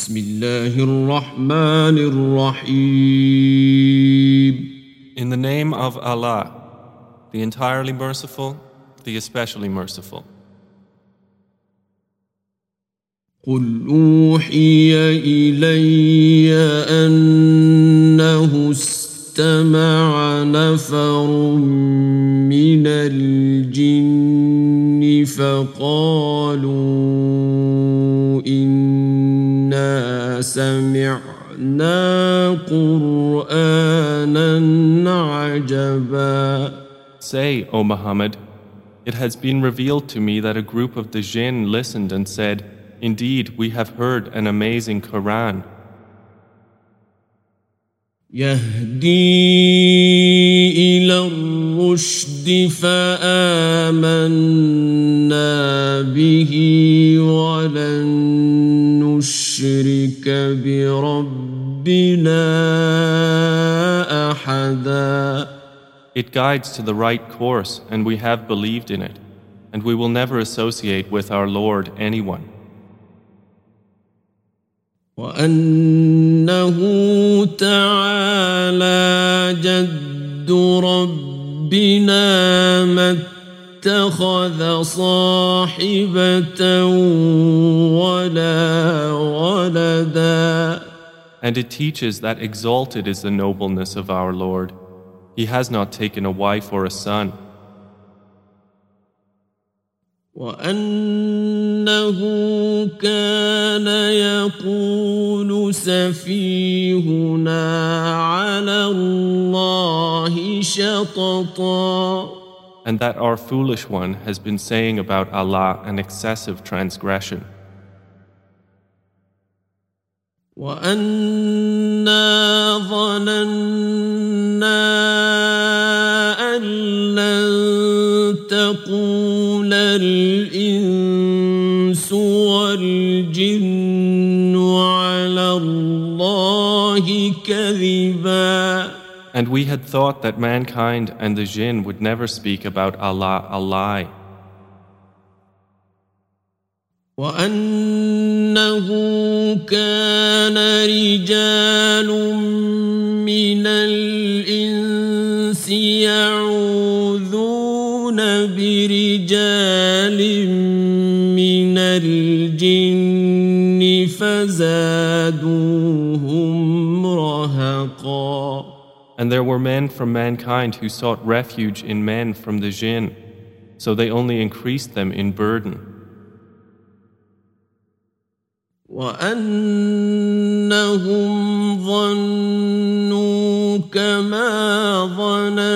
بسم الله الرحمن الرحيم In the name of Allah, the entirely merciful, the especially merciful. قل أوحي إلي أنه استمع نفر من الجن فقالوا إنا سمعنا قرآنا عجبا Say, O Muhammad, it has been revealed to me that a group of the jinn listened and said, Indeed, we have heard an amazing Quran. يهدي إلى الرشد فآمنا به ولن نشرك بربنا أحدا It guides to the right course, and we have believed in it, and we will never associate with our Lord anyone. وأنه تعالى جد ربنا ما اتخذ صاحبة ولا ولدا And it teaches that exalted is the nobleness of our Lord. He has not taken a wife or a son. وأنه كان يقول سفيهنا على الله شططا And that our foolish one has been saying about Allah an excessive transgression. وأنا ظننا أن لن تقول الإنس والجن على الله كذبا And we had thought that mankind and the jinn would never speak about Allah a lie. وأنه كان رجال من الإنس يعوذون برجال من الجن فزادوهم رهقا And there were men from mankind who sought refuge in men from the jinn, so they only increased them in burden. وأنهم ظنوا كما ظننتم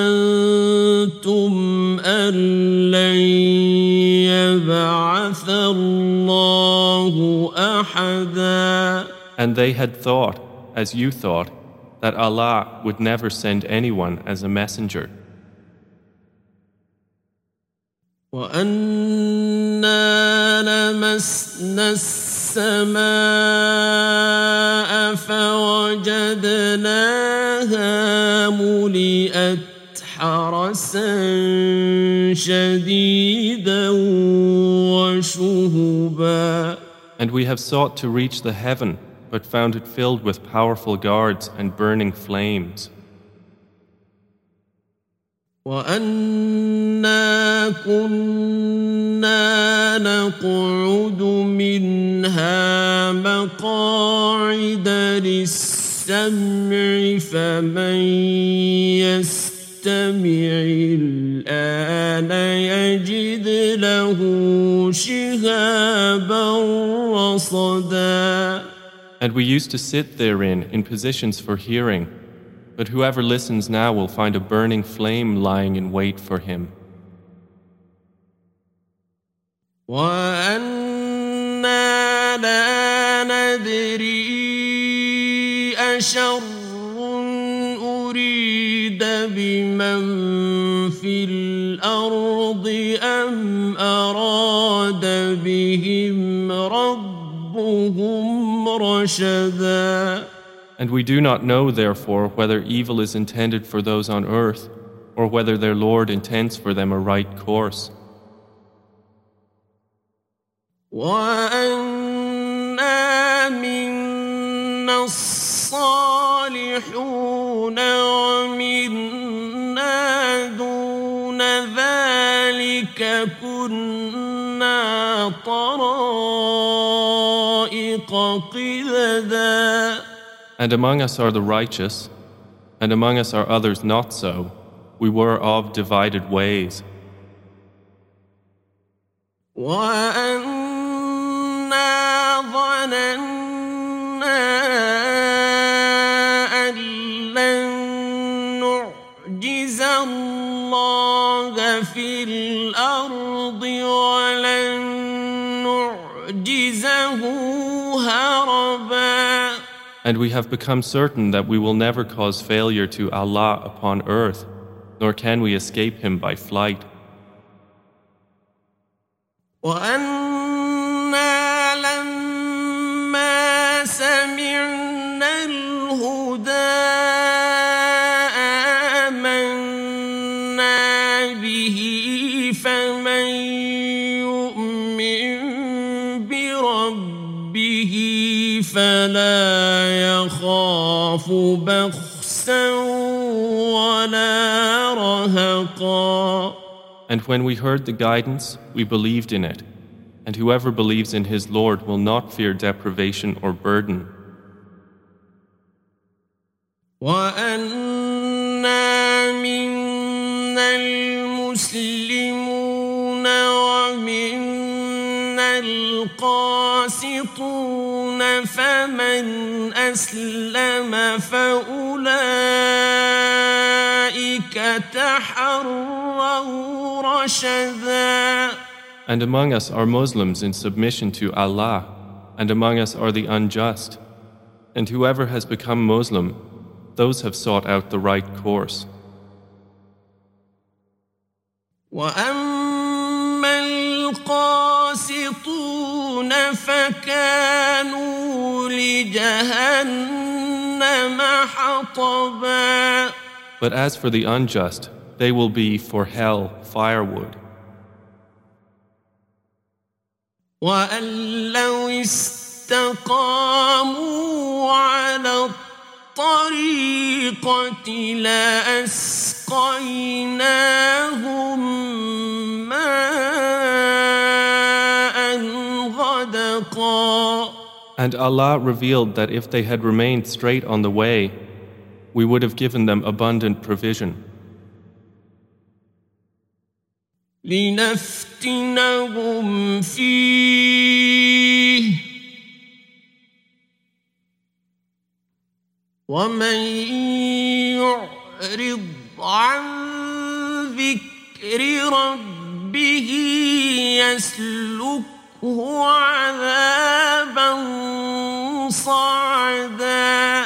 أن لن يبعث الله أحدا And they had thought, as you thought, that Allah would never send anyone as a messenger. وأنا لمسنا السماء فوجدناها ملئت حرسا شديدا وشهبا And we have sought to reach the heaven, but found it filled with powerful guards and burning flames. وأنا كنا نقعد منها مقاعد للسمع فمن يستمع الآن يجد له شهابا رصدا And we used to sit therein in positions for hearing, but whoever listens now will find a burning flame lying in wait for him. وأنا لا ندري أشر أريد بمن في الأرض أم أراد بهم ربهم رشدا And we do not know, therefore, whether evil is intended for those on earth, or whether their Lord intends for them a right course. وأنا منا الصالحون ومنا دون ذلك كنا طرائق قددا And among us are the righteous, and among us are others not so. We were of divided ways. وأنا ظننا أن لن نعجز الله في الأرض ولن نعجزه هربا And we have become certain that we will never cause failure to Allah upon earth, nor can we escape Him by flight. وأنا آمنا به فمن يؤمن بربه فلا يخاف بخسا ولا رهقا And when we heard the guidance, we believed in it. And whoever believes in his Lord will not fear deprivation or burden. وأنا القاسطون فمن أسلم فأولئك تحروا رشدا And among us are Muslims in submission to Allah, and among us are the unjust. And whoever has become Muslim, those have sought out the right course. وأما القاسطون فكانوا لجهنم حطبا But as for the unjust, they will be for hell firewood. وأن لو استقاموا على الطريقة لأسقيناهم And Allah revealed that if they had remained straight on the way, we would have given them abundant provision. لنفتنهم فيه ومن يعرض عن ذكر ربه يسلكه عذابا صعدا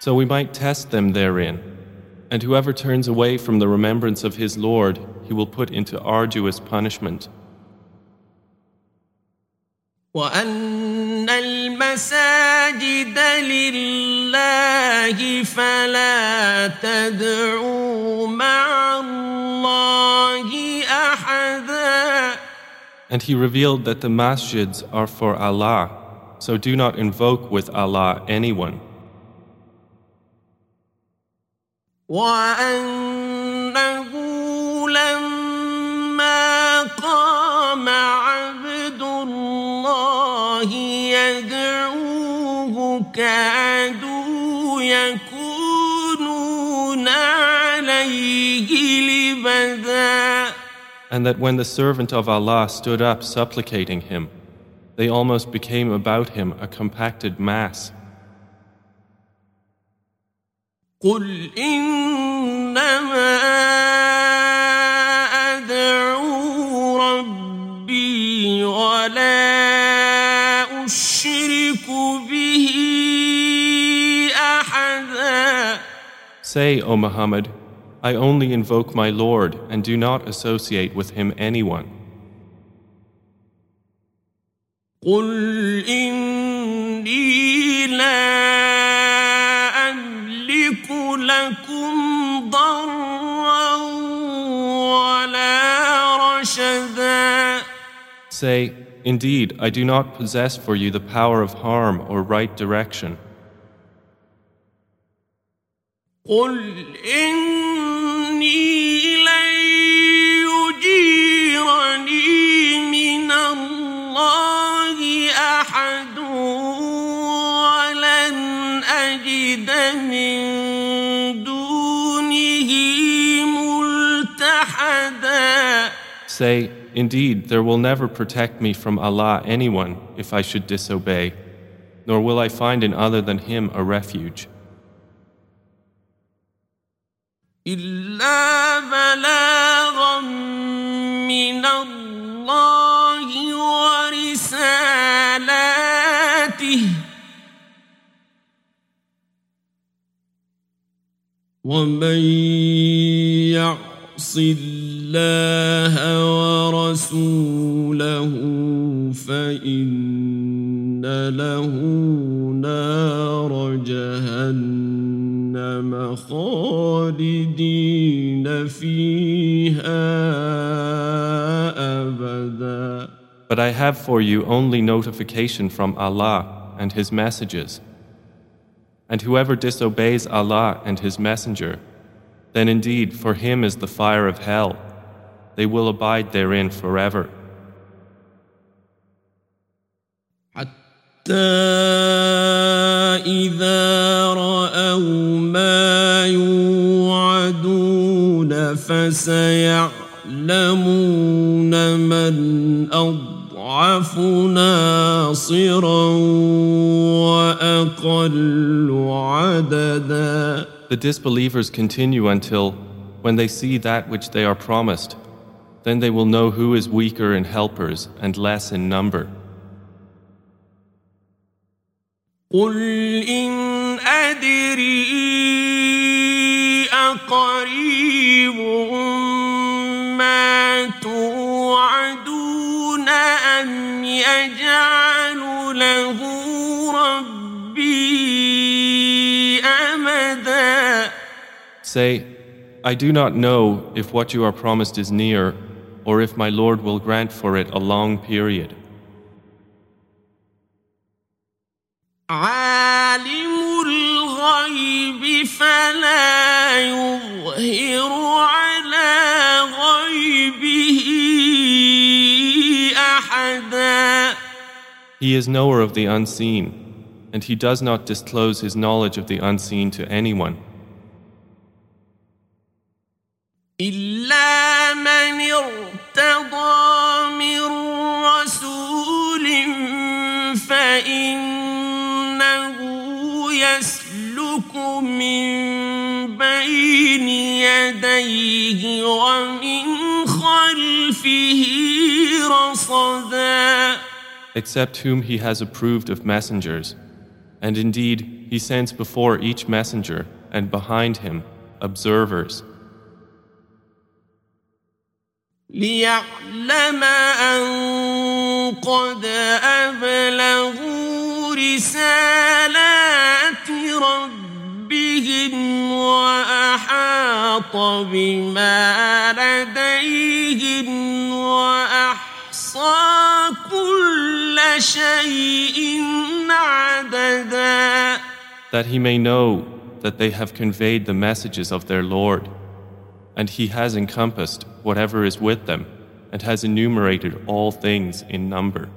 So we might test them therein. And whoever turns away from the remembrance of his Lord, he will put into arduous punishment. وأن المساجد لله فلا تدعوا مع الله أحدا And he revealed that the masjids are for Allah, so do not invoke with Allah anyone. وأنه لما قام عبد الله يدعوه كادوا يكونون And that when the servant of Allah stood up supplicating him, they almost became about him a compacted mass. قل إنما أدعو ربي ولا أشرك به أحدا Say, O Muhammad, I only invoke my Lord and do not associate with him anyone. قل إني لا أملك لكم ضرا ولا رشدا Say, Indeed, I do not possess for you the power of harm or right direction. قل إني Indeed, there will never protect me from Allah anyone if I should disobey, nor will I find in other than Him a refuge. إلا بلاغا من الله ورسالاته ومن يعص الله ورسوله فإن له نار جهنم خالدين فيها أبدا But I have for you only notification from Allah and His messages. And whoever disobeys Allah and His Messenger, then indeed for him is the fire of hell. they will abide therein forever. The disbelievers continue until when they see that which they are promised then they will know who is weaker in helpers and less in number. قل إن أدري أقريب ما توعدون أم يجعل له ربي أمدا Say, I do not know if what you are promised is near, or if my Lord will grant for it a long period. He is knower of the unseen, and he does not disclose his knowledge of the unseen to anyone. إلا من ارتضى من رسول فإنه يسلك من بين يديه ومن خلفه رصدا except whom he has approved of messengers. And indeed, he sends before each messenger and behind him observers. ليعلم أن قد أبلغوا رسالات ربهم وأحاط بما لديهم وأحصى كل شيء عددا that he may know that they have conveyed the messages of their Lord, and he has encompassed whatever is with them, and has enumerated all things in number.